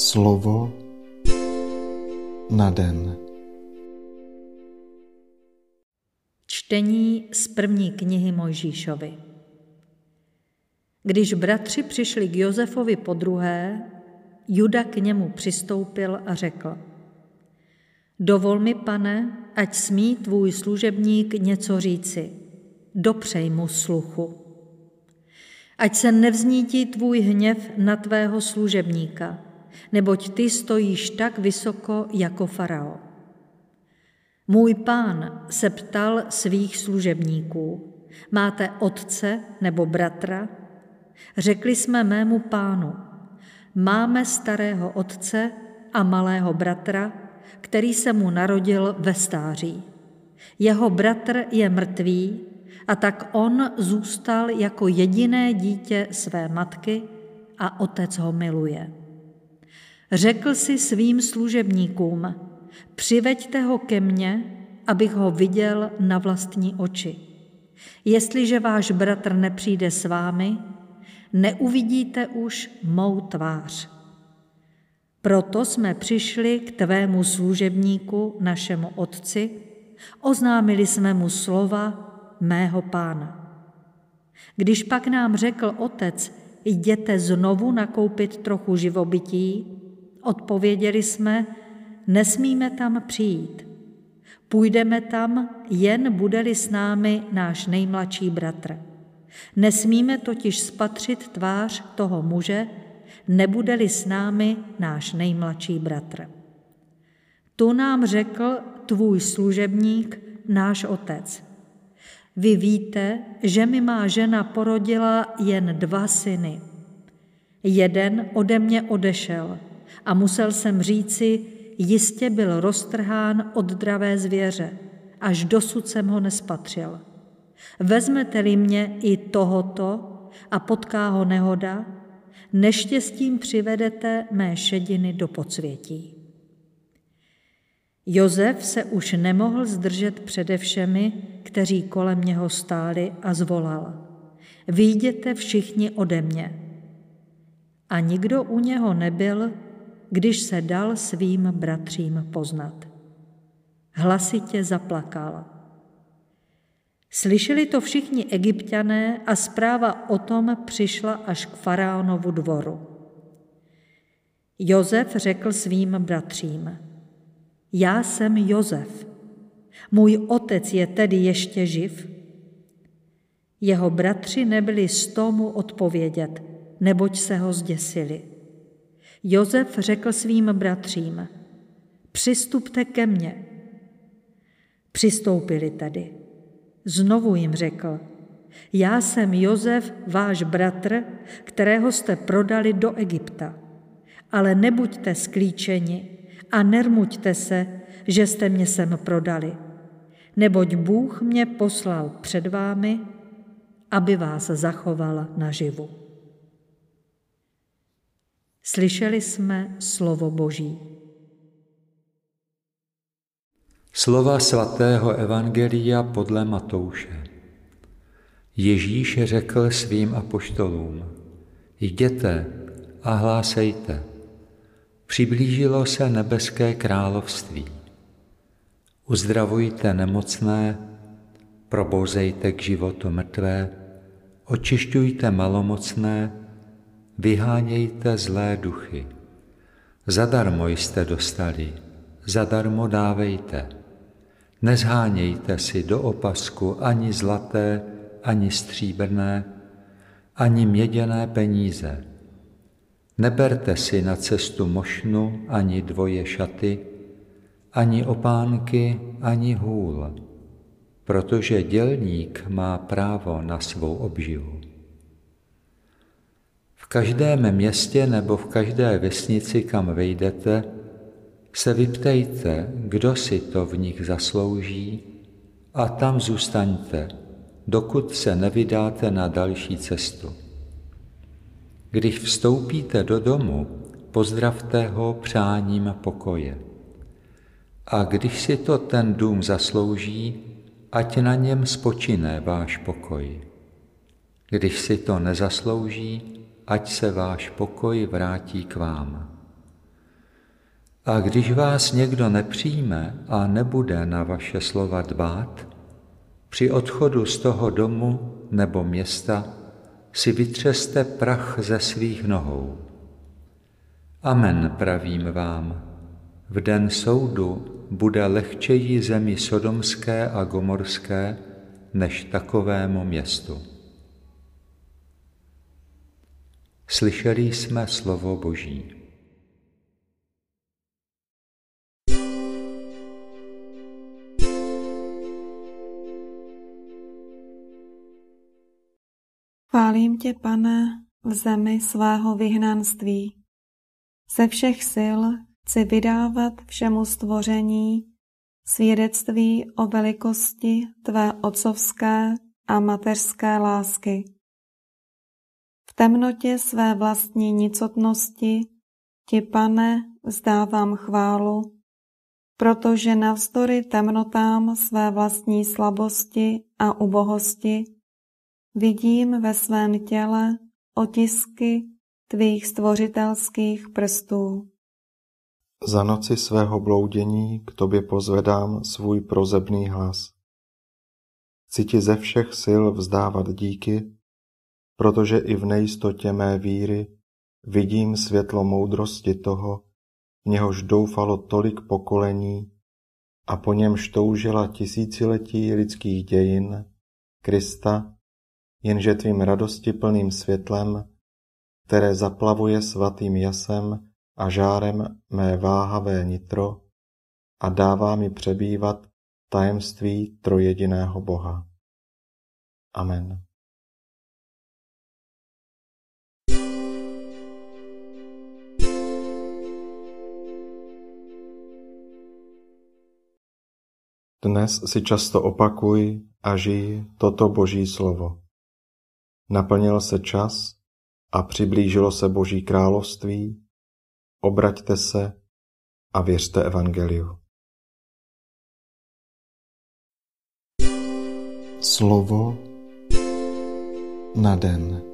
Slovo na den. Čtení z první knihy Mojžíšovi. Když bratři přišli k Josefovi po druhé, Juda k němu přistoupil a řekl: Dovol mi, pane, ať smí tvůj služebník něco říci. Dopřej mu sluchu. Ať se nevznítí tvůj hněv na tvého služebníka, neboť ty stojíš tak vysoko jako farao. Můj pán se ptal svých služebníků, máte otce nebo bratra? Řekli jsme mému pánu, máme starého otce a malého bratra, který se mu narodil ve stáří. Jeho bratr je mrtvý a tak on zůstal jako jediné dítě své matky a otec ho miluje. Řekl si svým služebníkům, přiveďte ho ke mně, abych ho viděl na vlastní oči. Jestliže váš bratr nepřijde s vámi, neuvidíte už mou tvář. Proto jsme přišli k tvému služebníku, našemu otci, oznámili jsme mu slova mého pána. Když pak nám řekl otec, jděte znovu nakoupit trochu živobytí, odpověděli jsme, nesmíme tam přijít. Půjdeme tam, jen bude-li s námi náš nejmladší bratr. Nesmíme totiž spatřit tvář toho muže, nebude-li s námi náš nejmladší bratr. Tu nám řekl tvůj služebník, náš otec. Vy víte, že mi má žena porodila jen dva syny. Jeden ode mě odešel a musel jsem říci, jistě byl roztrhán od dravé zvěře, až dosud jsem ho nespatřil. Vezmete-li mě i tohoto a potká ho nehoda, neštěstím přivedete mé šediny do podsvětí. Jozef se už nemohl zdržet přede všemi, kteří kolem něho stáli a zvolal. Výjděte všichni ode mě. A nikdo u něho nebyl, když se dal svým bratřím poznat. Hlasitě zaplakal. Slyšeli to všichni egyptiané a zpráva o tom přišla až k faraonovu dvoru. Jozef řekl svým bratřím, já jsem Jozef, můj otec je tedy ještě živ? Jeho bratři nebyli z tomu odpovědět, neboť se ho zděsili. Jozef řekl svým bratřím, přistupte ke mně. Přistoupili tedy. Znovu jim řekl, já jsem Jozef, váš bratr, kterého jste prodali do Egypta. Ale nebuďte sklíčeni a nermuďte se, že jste mě sem prodali. Neboť Bůh mě poslal před vámi, aby vás zachoval naživu. Slyšeli jsme slovo Boží. Slova svatého Evangelia podle Matouše. Ježíš řekl svým apoštolům, jděte a hlásejte. Přiblížilo se nebeské království. Uzdravujte nemocné, probouzejte k životu mrtvé, očišťujte malomocné, vyhánějte zlé duchy. Zadarmo jste dostali, zadarmo dávejte. Nezhánějte si do opasku ani zlaté, ani stříbrné, ani měděné peníze. Neberte si na cestu mošnu ani dvoje šaty, ani opánky, ani hůl, protože dělník má právo na svou obživu. Každém městě nebo v každé vesnici, kam vejdete, se vyptejte, kdo si to v nich zaslouží a tam zůstaňte, dokud se nevydáte na další cestu. Když vstoupíte do domu, pozdravte ho přáním pokoje. A když si to ten dům zaslouží, ať na něm spočine váš pokoj. Když si to nezaslouží, ať se váš pokoj vrátí k vám. A když vás někdo nepřijme a nebude na vaše slova dbát, při odchodu z toho domu nebo města si vytřeste prach ze svých nohou. Amen pravím vám, v den soudu bude lehčeji zemi sodomské a gomorské než takovému městu. Slyšeli jsme slovo Boží. Chválím tě, pane, v zemi svého vyhnanství. Ze všech sil chci vydávat všemu stvoření svědectví o velikosti tvé otcovské a mateřské lásky. Temnotě své vlastní nicotnosti ti, pane, vzdávám chválu, protože navzdory temnotám své vlastní slabosti a ubohosti vidím ve svém těle otisky tvých stvořitelských prstů. Za noci svého bloudění k tobě pozvedám svůj prozebný hlas. Chci ti ze všech sil vzdávat díky, protože i v nejistotě mé víry vidím světlo moudrosti toho, v něhož doufalo tolik pokolení a po němž toužila tisíciletí lidských dějin, Krista, jenže tvým radostiplným světlem, které zaplavuje svatým jasem a žárem mé váhavé nitro a dává mi přebývat tajemství trojediného Boha. Amen. Dnes si často opakuj a žij toto Boží slovo. Naplnil se čas a přiblížilo se Boží království, obraťte se a věřte Evangeliu. Slovo na den.